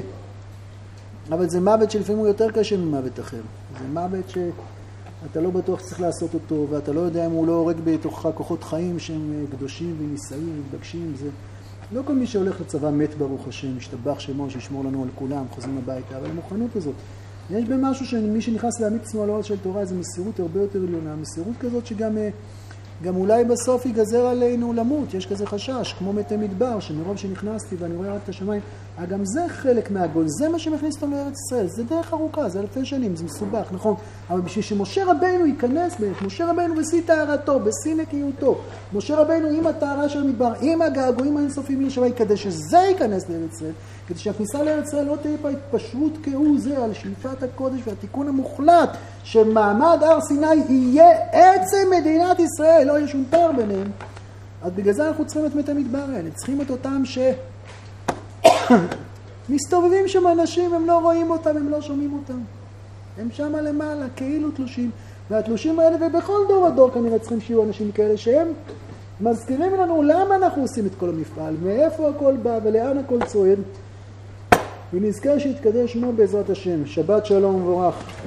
אבל זה מוות שלפעמים הוא יותר קשה ממוות אחר. זה מוות שאתה לא בטוח שצריך לעשות אותו, ואתה לא יודע אם הוא לא הורג בתוכך כוחות חיים שהם אה, קדושים ונישאים ומתבקשים. זה... לא כל מי שהולך לצבא מת ברוך השם, משתבח שמו, שישמור לנו על כולם, חוזרים הביתה, אבל המוכנות הזאת. יש במשהו שמי שנכנס להעמיד עצמו על האור של תורה זה מסירות הרבה יותר עליונה, מסירות כזאת שגם אה, גם אולי בסוף ייגזר עלינו למות, יש כזה חשש, כמו מתי מדבר, שמרוב שנכנסתי ואני רואה רק את השמיים, אה, גם זה חלק מהגול, זה מה שמכניס אותנו לארץ ישראל, זה דרך ארוכה, זה אלפי שנים, זה מסובך, נכון, אבל בשביל שמשה רבינו ייכנס משה רבינו בשיא טהרתו, בשיא נקיותו, משה רבינו עם הטהרה של המדבר, עם הגעגועים האינסופיים לשמיים, כדי שזה ייכנס לארץ ישראל, כדי שהכניסה לארץ ישראל לא תהיה פה התפשרות כהוא זה על שאיפת הקודש והתיקון המוחלט, שמעמד הר סיני יהיה עצם מדינת ישראל, לא יהיה שום פער ביניהם. אז בגלל זה אנחנו צריכים את מתי המדבר האלה, צריכים את אותם ש... מסתובבים שם אנשים, הם לא רואים אותם, הם לא שומעים אותם. הם שם למעלה, כאילו תלושים. והתלושים האלה, ובכל דור ודור כנראה צריכים שיהיו אנשים כאלה שהם מזכירים לנו למה אנחנו עושים את כל המפעל, מאיפה הכל בא ולאן הכל צועד. ונזכר שיתקדש שמו בעזרת השם. שבת שלום ומבורך.